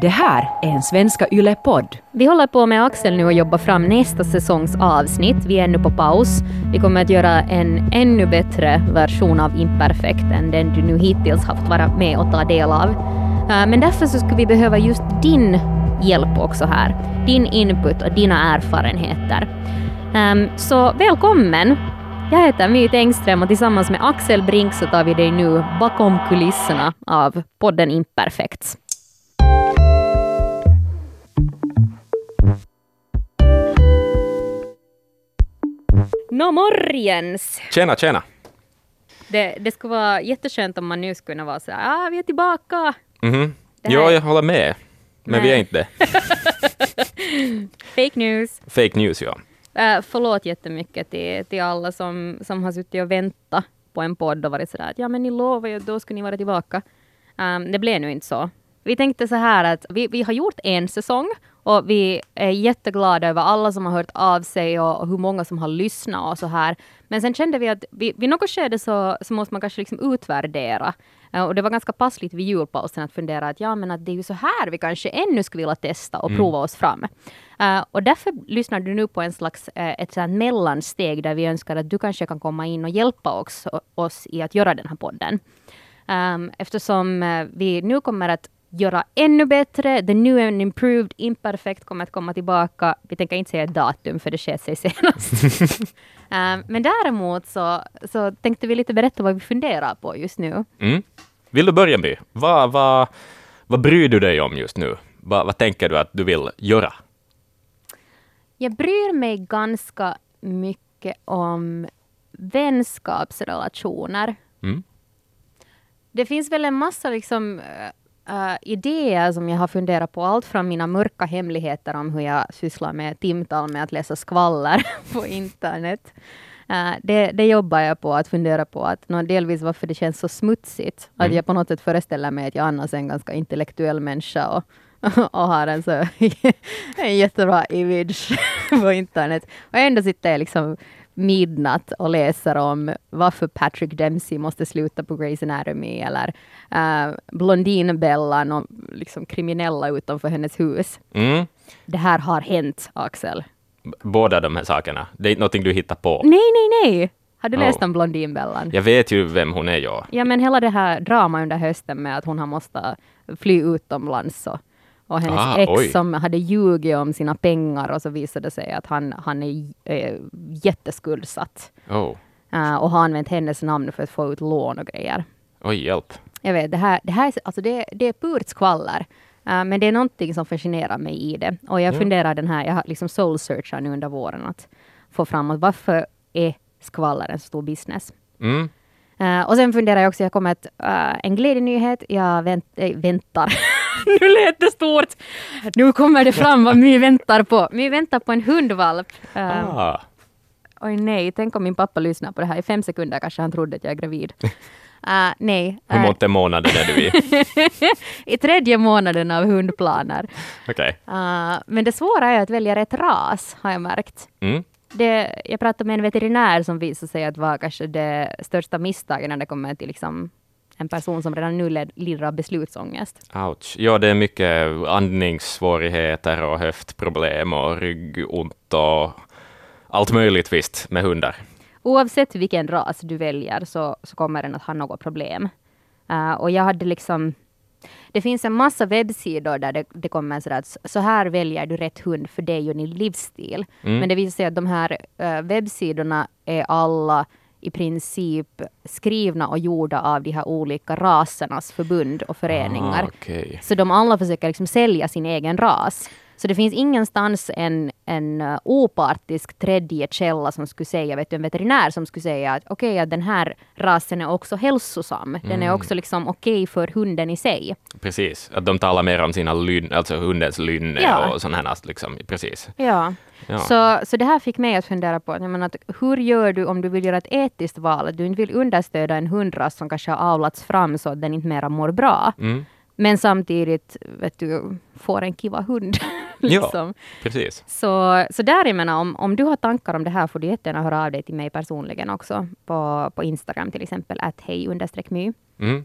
Det här är en Svenska Yle-podd. Vi håller på med Axel nu och jobbar fram nästa säsongs avsnitt. Vi är ännu på paus. Vi kommer att göra en ännu bättre version av Imperfekt än den du nu hittills haft vara med och ta del av. Eh, men därför så skulle vi behöva just din hjälp också här. Din input och dina erfarenheter. Ehm, så välkommen! Jag heter Myt Engström och tillsammans med Axel Brink så tar vi dig nu bakom kulisserna av podden Imperfekt. Nå morgens! Tjena, tjena! Det, det skulle vara jätteskönt om man nu skulle kunna vara så här, ah, vi är tillbaka. Mhm. Här- Ja, jag håller med. Men vi Nej. är inte det. Fake news. Fake news, ja. Uh, förlåt jättemycket till, till alla som, som har suttit och väntat på en podd och varit sådär att ja men ni lovar ju att då ska ni vara tillbaka. Um, det blev nu inte så. Vi tänkte så här att vi, vi har gjort en säsong och vi är jätteglada över alla som har hört av sig och, och hur många som har lyssnat och så här. Men sen kände vi att vi, vid något skede så, så måste man kanske liksom utvärdera. Uh, och det var ganska passligt vid julpausen att fundera att ja men att det är ju så här vi kanske ännu skulle vilja testa och prova oss fram. Uh, och därför lyssnar du nu på en slags, uh, ett sånt mellansteg där vi önskar att du kanske kan komma in och hjälpa oss, oss i att göra den här podden. Um, eftersom uh, vi nu kommer att göra ännu bättre. The new and improved imperfect kommer att komma tillbaka. Vi tänker inte säga datum för det sker sig senast. um, men däremot så, så tänkte vi lite berätta vad vi funderar på just nu. Mm. Vill du börja med? Vad, vad, vad bryr du dig om just nu? Vad, vad tänker du att du vill göra? Jag bryr mig ganska mycket om vänskapsrelationer. Mm. Det finns väl en massa liksom, äh, idéer som jag har funderat på. Allt från mina mörka hemligheter om hur jag sysslar med timtal med att läsa skvaller på internet. Äh, det, det jobbar jag på att fundera på. Att nå, delvis varför det känns så smutsigt. Att Mm. jag på något sätt föreställer mig att jag annars är en ganska intellektuell människa och, och har en, så, en jättebra image på internet. Och ändå sitter jag liksom midnatt och läser om varför Patrick Dempsey måste sluta på Grey's Anatomy eller uh, Blondinbellan och liksom kriminella utanför hennes hus. Mm. Det här har hänt, Axel. B- Båda de här sakerna. Det är inte någonting du hittar på. Nej, nej, nej! Har du Oh. läst om Blondinbellan? Jag vet ju vem hon är, ja. Ja, men hela det här drama under hösten med att hon har måste fly utomlands och, och hennes Ah, ex oj. som hade ljugit om sina pengar och så visade det sig att han, han är äh, jätteskuldsatt Oh. äh, och har använt hennes namn för att få ut lån och grejer. Oj, hjälp. Jag vet, det här, det här är, alltså det, det är purt skvaller. Äh, men det är någonting som fascinerar mig i det. Och jag Ja. funderar den här, jag har liksom soul-searchat nu under våren att få fram att varför är skvaller en stor business? Mm. Uh, och sen funderar jag också, jag kommer att, uh, en glädjenyhet, jag vänt, äh, väntar. nu lät det stort! Nu kommer det fram vad My väntar på. My väntar på en hundvalp. Uh, Ah. Oj nej, tänk om min pappa lyssnar på det här. I fem sekunder kanske han trodde att jag är gravid. Uh, nej. Hur uh, många månader är du i? I tredje månaden av hundplaner. Okej. Uh, men det svåra är att välja rätt ras, har jag märkt. Mm. Det, jag pratade med en veterinär som visade sig att var kanske det största misstaget när det kommer till liksom en person som redan nu lider av beslutsångest. Ouch. Ja, det är mycket andningssvårigheter och höftproblem och ryggont och allt möjligt visst med hundar. Oavsett vilken ras du väljer så, så kommer den att ha något problem. Uh, och jag hade liksom... Det finns en massa webbsidor där det, det kommer sådär att så här väljer du rätt hund för dig och din livsstil. Mm. Men det visar sig att de här uh, webbsidorna är alla i princip skrivna och gjorda av de här olika rasernas förbund och föreningar. Ah, okej. Så de alla försöker liksom sälja sin egen ras. Så det finns ingenstans en, en uh, opartisk tredje källa som skulle säga, vet du, en veterinär som skulle säga att okej, att den här rasen är också hälsosam. Den är Mm. också liksom okej för hunden i sig. Precis. Att de talar mer om sina lyn, alltså hundens lynne Ja. och sådana här, liksom. Precis. Ja. Ja. Så, så det här fick mig att fundera på jag menar, att hur gör du om du vill göra ett etiskt val? Att du inte vill understöda en hundras som kanske har avlats fram så att den inte mera mår bra. Mm. Men samtidigt vet du, får en kiva hund. Ja. liksom. Precis. Så, så där jag menar, om, om du har tankar om det här får du jättegärna höra av dig till mig personligen också. På, på Instagram till exempel, att hej my. Mm.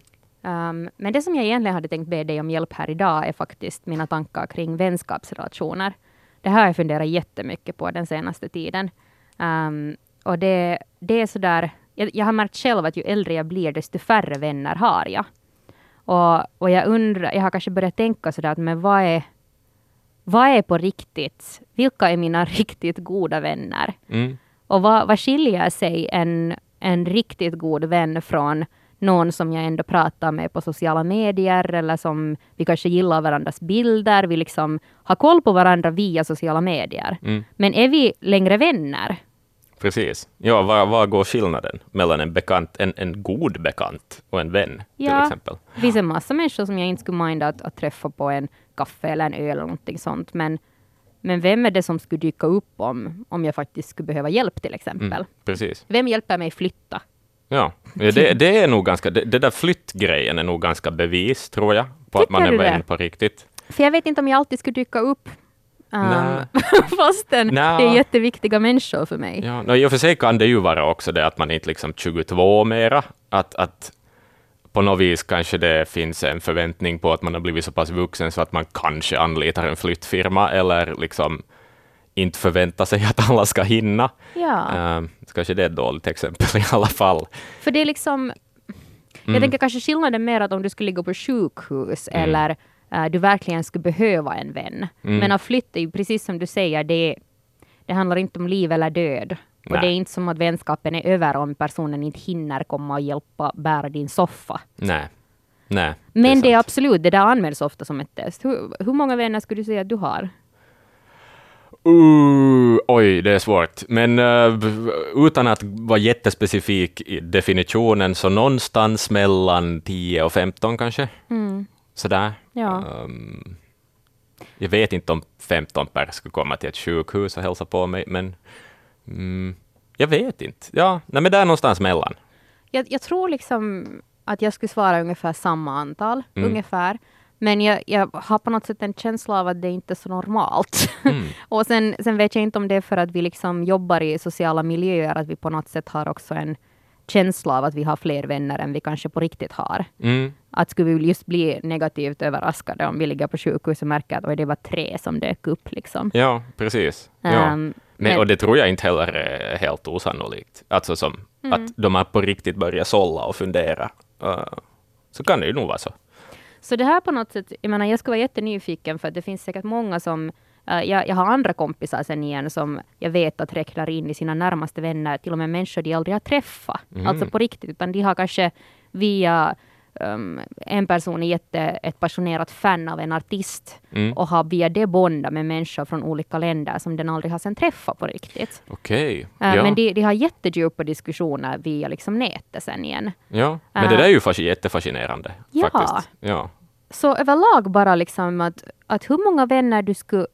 Um, men det som jag egentligen hade tänkt be dig om hjälp här idag är faktiskt mina tankar kring vänskapsrelationer. Det här har jag funderat jättemycket på den senaste tiden. Um, och det, det är sådär, jag, jag har märkt själv att ju äldre jag blir, desto färre vänner har jag. Och, och jag undrar, jag har kanske börjat tänka sådär att men vad är, vad är på riktigt? Vilka är mina riktigt goda vänner? Mm. Och vad, vad skiljer sig en, en riktigt god vän från någon som jag ändå pratar med på sociala medier eller som vi kanske gillar varandras bilder. Vi liksom har koll på varandra via sociala medier. Mm. Men är vi längre vänner? Precis. Ja, vad, vad går skillnaden mellan en bekant, en, en god bekant och en vän till Ja. exempel? Det finns en massa människor som jag inte skulle minda att, att träffa på en kaffe eller en öl eller någonting sånt. Men, men vem är det som skulle dyka upp om, om jag faktiskt skulle behöva hjälp till exempel? Mm. Precis. Vem hjälper mig flytta? Ja, det, det är nog ganska, det, det där flyttgrejen är nog ganska bevis, tror jag, på att Tycker man är vän på riktigt. För jag vet inte om jag alltid skulle dyka upp. Um, fastän Nä. det är jätteviktiga människor för mig. Ja, no, I och för sig kan det ju vara också det att man inte liksom 22 mera, att, att på något vis kanske det finns en förväntning på att man har blivit så pass vuxen så att man kanske anlitar en flyttfirma eller liksom inte förväntar sig att alla ska hinna. Ja, så kanske det är ett dåligt exempel i alla fall. för det är liksom... Jag Mm. tänker kanske skillnaden mer att om du skulle ligga på sjukhus Mm. eller eh, du verkligen skulle behöva en vän. Mm. Men att flytta är ju precis som du säger, det, det handlar inte om liv eller död. Och Nej. det är inte som att vänskapen är över om personen inte hinner komma och hjälpa bära din soffa. Nej. Nej. Men det är, absolut, det där används ofta som ett test. Hur, hur många vänner skulle du säga att du har? Uh, oj, det är svårt. Men v- utan att vara jättespecifik i definitionen, så någonstans mellan 10 och 15 kanske. Sådär. Ja. Um, jag vet inte om 15 per skulle komma till ett sjukhus och hälsa på mig, men mm, jag vet inte. Ja, nej, men där någonstans mellan. Jag, jag tror liksom att jag skulle svara ungefär samma antal, Mm. ungefär. Men jag, jag har på något sätt en känsla av att det inte är så normalt. Mm. och sen, sen vet jag inte om det är för att vi liksom jobbar i sociala miljöer, att vi på något sätt har också en känsla av att vi har fler vänner än vi kanske på riktigt har. Mm. Att skulle vi just bli negativt överraskade om vi ligger på sjukhus och märker att det var tre som dök upp. Liksom. Ja, precis. Ja. Ehm, Men, men- och det tror jag inte heller är helt osannolikt. Alltså som Mm. att de har på riktigt börjat sålla och fundera. Uh, så kan det ju nog vara så. Så det här på något sätt, jag menar jag skulle vara jättenyfiken för det finns säkert många som, jag, jag har andra kompisar sen igen som jag vet att räknar in i sina närmaste vänner, till och med människor de aldrig har träffat, Mm. alltså på riktigt, utan de har kanske via um, en person är jätte, ett passionerat fan av en artist Mm. och har via det bondat med människor från olika länder som den aldrig har sen träffat på riktigt. Okej. Eh, ja. Men de, de har jättedjupa diskussioner via liksom nätet sen igen. ja. Men det Eh, där är ju fasc- jättefascinerande. ja. Faktiskt. Ja. Så överlag bara liksom att, att hur många vänner du skulle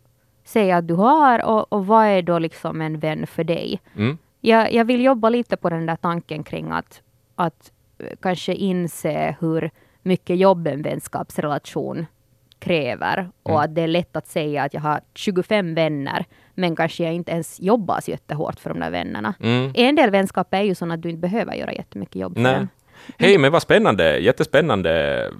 säga att du har och, och vad är då liksom en vän för dig? Mm. Jag, jag vill jobba lite på den där tanken kring att, att eh, kanske inse hur mycket jobb en vänskapsrelation kräver och Mm. att det är lätt att säga att jag har 25 vänner men kanske jag inte ens jobbar så jättehårt för de där vännerna. Mm. En del vänskap är ju sån att du inte behöver göra jättemycket jobb för Nej. dem. Hej, men vad spännande. Jättespännande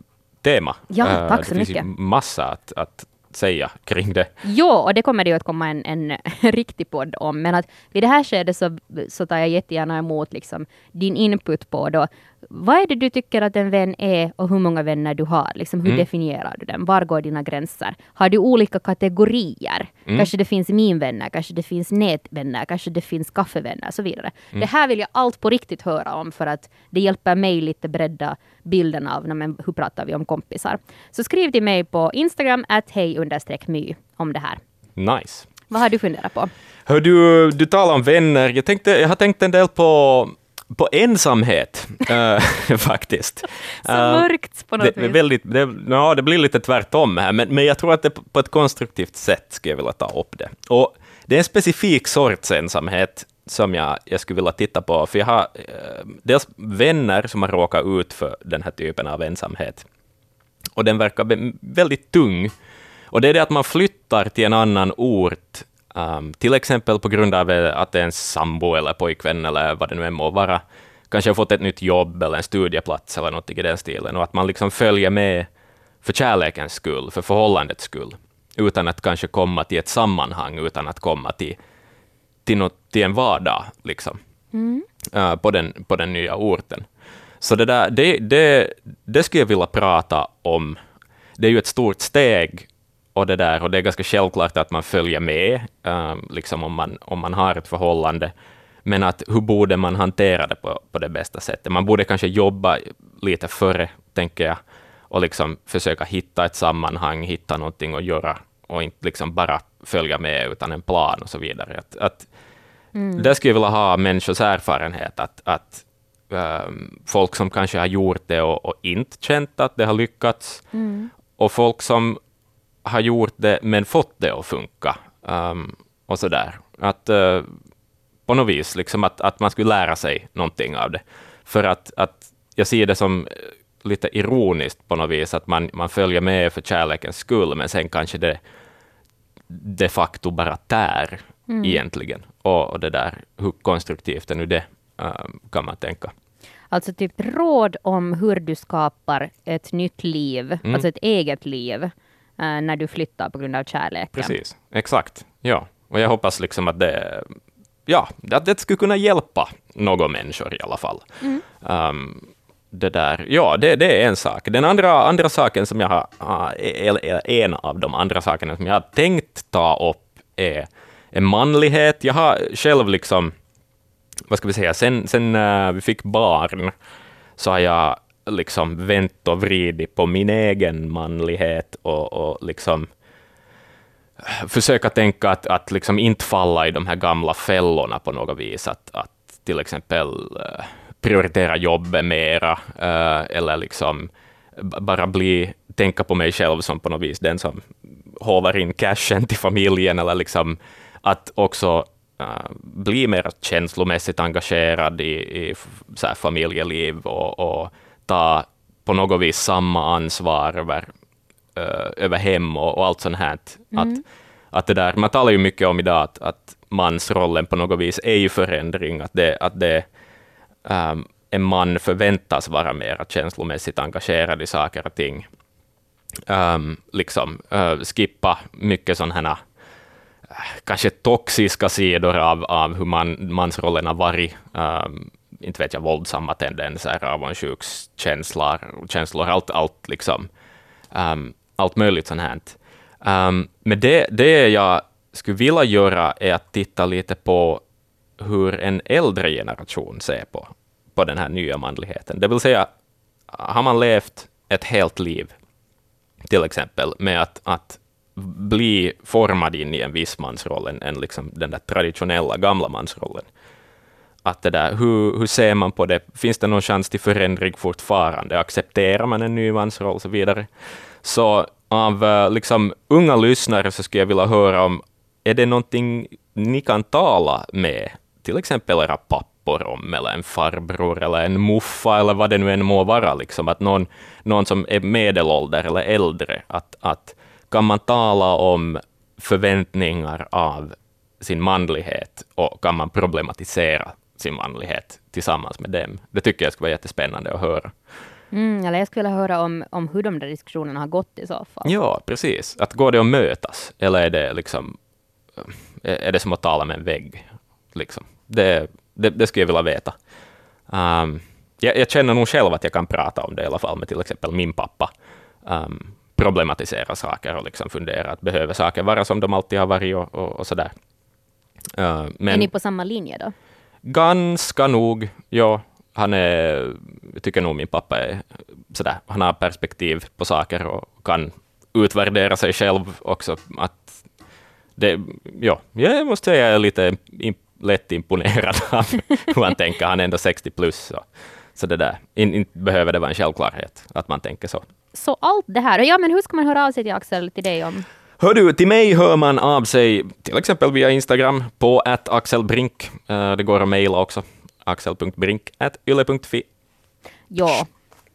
tema. Ja, Eh, tack så det finns ju mycket. massa att, att säga kring det. Jo, och det kommer det ju att komma en, en riktig podd om. Men att vid det här skedet så, så tar jag jättegärna emot liksom din input på då. Vad är det du tycker att en vän är och hur många vänner du har? Liksom, hur Mm. definierar du den? Var går dina gränser? Har du olika kategorier? Mm. Kanske det finns minvänner, kanske det finns nätvänner, kanske det finns kaffevänner och så vidare. Mm. Det här vill jag allt på riktigt höra om för att det hjälper mig lite bredda bilden av men, hur pratar vi om kompisar. Så skriv till mig på Instagram, att hej my om det här. Nice. Vad har du funderat på? Hör du, du talar om vänner. Jag, tänkte, jag har tänkt en del på, på ensamhet, eh, faktiskt. Så Eh, mörkt på något det, vis. väldigt, det, ja, det blir lite tvärtom här, men, men jag tror att det på ett konstruktivt sätt skulle jag vilja ta upp det. Och det är en specifik sorts ensamhet som jag, jag skulle vilja titta på, för jag har eh, dels vänner som har råkat ut för den här typen av ensamhet. Och den verkar väldigt tung. Och det är det att man flyttar till en annan ort, um, till exempel på grund av att ens sambo eller pojkvän eller vad det nu än må vara, kanske har fått ett nytt jobb eller en studieplats eller något i den stilen, och att man liksom följer med för kärlekens skull, för förhållandets skull, utan att kanske komma till ett sammanhang, utan att komma till, till, något, till en vardag liksom, Mm. uh, på, den, på den nya orten. Så det, där, det, det, det skulle jag vilja prata om. Det är ju ett stort steg och det, där, och det är ganska självklart att man följer med, uh, liksom om, man, om man har ett förhållande. Men att hur borde man hantera det på, på det bästa sättet? Man borde kanske jobba lite före, tänker jag, och liksom försöka hitta ett sammanhang, hitta någonting att göra och inte liksom bara följa med utan en plan och så vidare. Att, att Mm. Där skulle jag vilja ha människors erfarenhet, att, att um, folk som kanske har gjort det och, och inte känt att det har lyckats, Mm. och folk som har gjort det men fått det att funka. Um, och så där. Att uh, på något vis, liksom att, att man skulle lära sig någonting av det. För att, att jag ser det som eh, lite ironiskt på något vis, att man, man följer med för kärlekens skull, men sen kanske det de facto bara tär Mm. egentligen. Och, och det där, hur konstruktivt är nu det, um, kan man tänka. Alltså typ råd om hur du skapar ett nytt liv, Mm. alltså ett eget liv, när du flyttar på grund av kärleken. Precis, exakt. Ja, och jag hoppas liksom att det, ja, att det skulle kunna hjälpa några människor i alla fall. Mm. Um, det där, ja, det, det är en sak. Den andra, andra saken som jag har, eller eller en av de andra sakerna som jag har tänkt ta upp är, är manlighet. Jag har själv liksom, vad ska vi säga, sen, sen eh, vi fick barn så har jag liksom vänt och vridit på min egen manlighet och, och liksom eh, försöka tänka att, att liksom inte falla i de här gamla fällorna på något vis. Att, att till exempel eh, prioritera jobbet mera, eh, eller liksom bara bli, tänka på mig själv som på något vis den som håvar in cashen till familjen, eller liksom att också bli mer känslomässigt engagerad i, i så här familjeliv och, och ta på något vis samma ansvar över, eh, över hem och, och allt sånt här. Att, att det där, man talar ju mycket om idag att, att mansrollen på något vis är i förändring, att det, att det um, en man förväntas vara mer känslomässigt engagerad i saker och ting. Um, liksom uh, skippa mycket sådana här uh, kanske toxiska sidor av, av hur man, mansrollen har varit. Um, inte vet jag, våldsamma tendenser, avundsjukskänslor, känslor, allt, allt liksom. Um, allt möjligt sånt här. Um, men det, det jag skulle vilja göra är att titta lite på hur en äldre generation ser på, på den här nya manligheten. Det vill säga, har man levt ett helt liv, till exempel, med att, att bli formad in i en viss mansroll, än, än liksom den där traditionella gamla mansrollen. Att det där, hur, hur ser man på det? Finns det någon chans till förändring fortfarande? Accepterar man en ny mansroll och så vidare? Så av eh, liksom, unga lyssnare så skulle jag vilja höra om, är det någonting ni kan tala med till exempel era pappor om, eller en farbror, eller en muffa, eller vad det nu än må vara, liksom, att någon, någon som är medelålder eller äldre, att, att kan man tala om förväntningar av sin manlighet och kan man problematisera sin manlighet tillsammans med dem? Det tycker jag skulle vara jättespännande att höra. Mm, eller jag skulle vilja höra om, om hur de där diskussionerna har gått i så fall. Ja, precis. Att går det att mötas, eller är det liksom är det som att tala med en vägg? Liksom. Det, det, det skulle jag vilja veta. Um, jag, jag känner nog själv att jag kan prata om det i alla fall med till exempel min pappa. Um, problematisera saker och liksom fundera att behöver saker vara som de alltid har varit och, och, och sådär. Uh, Är men ni på samma linje då? Ganska nog, ja. Han är, jag tycker nog min pappa är sådär, han har perspektiv på saker och kan utvärdera sig själv också. Att det, ja, jag måste säga jag är lite imp lätt imponerad av hur han tänker. Han är ändå 60 plus. Så, så det där, inte in, behöver det vara en självklarhet att man tänker så. Så allt det här, ja men hur ska man höra av sig till Axel, till dig om? Hör du, till mig hör man av sig till exempel via Instagram på axelbrink. Uh, det går att mejla också. axel.brink.yle.fi. Ja,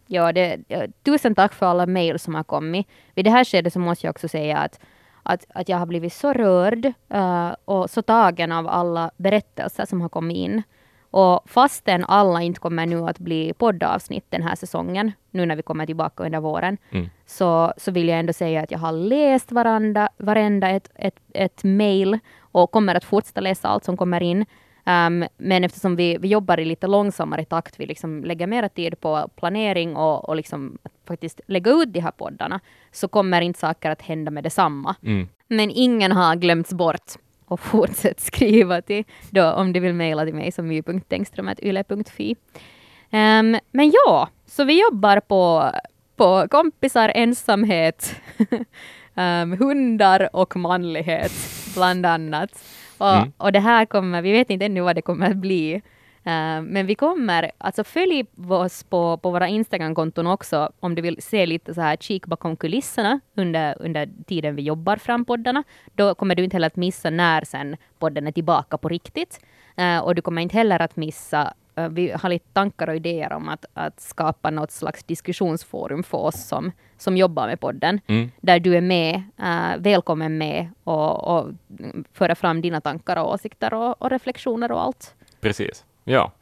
ja det, tusen tack för alla mejl som har kommit. Vid det här skedet så måste jag också säga att, att, att jag har blivit så rörd eh, och så tagen av alla berättelser som har kommit in. Och fastän alla inte kommer nu att bli poddavsnitt den här säsongen, nu när vi kommer tillbaka under våren, Mm. Så, så vill jag ändå säga att jag har läst varanda, varenda ett, ett, ett mail och kommer att fortsätta läsa allt som kommer in. Um, men eftersom vi, vi jobbar i lite långsammare takt, vi liksom lägger mer tid på planering och, och liksom faktiskt lägga ut de här poddarna, så kommer inte saker att hända med detsamma. Mm. Men ingen har glömts bort. Och fortsätt skriva till, då, om du vill mejla till mig som my.tengström.yle.fi. Um, men ja, så vi jobbar på, på kompisar, ensamhet, um, hundar och manlighet, bland annat. Och, Mm. och det här kommer, vi vet inte ännu vad det kommer att bli. Um, men vi kommer, alltså följ oss på, på våra Instagram-konton också om du vill se lite så här kik bakom kulisserna under, under tiden vi jobbar fram poddarna. Då kommer du inte heller att missa när sen podden är tillbaka på riktigt. Uh, och du kommer inte heller att missa Uh, vi har lite tankar och idéer om att, att skapa något slags diskussionsforum för oss som, som jobbar med podden, Mm. där du är med, uh, välkommen med och, och föra fram dina tankar och åsikter och, och reflektioner och allt. Precis. Ja.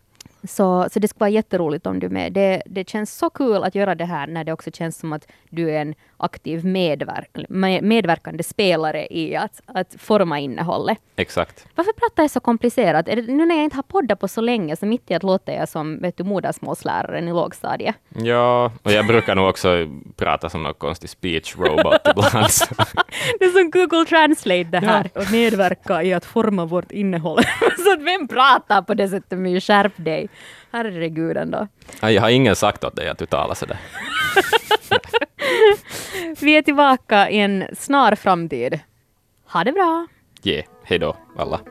Så, så det ska vara jätteroligt om du är med. Det, det känns så kul att göra det här när det också känns som att du är en aktiv medver med- medverkande spelare i att, att forma innehållet. Exakt. Varför pratar jag så komplicerat? Är det, nu när jag inte har poddat på så länge, så mitt i att låter jag som vet du, modersmålsläraren i lågstadiet. Ja, och jag brukar nog också prata som någon konstig speech robot ibland. Det är som Google Translate det här. Och medverka i att forma vårt innehåll. så att vem pratar på det sättet? Men skärp dig. Herregud ändå. Ja, Jag har ingen sagt åt dig att du talar sådär. Vi är tillbaka i en snar framtid. Ha det bra! Yeah. Hej då, alla.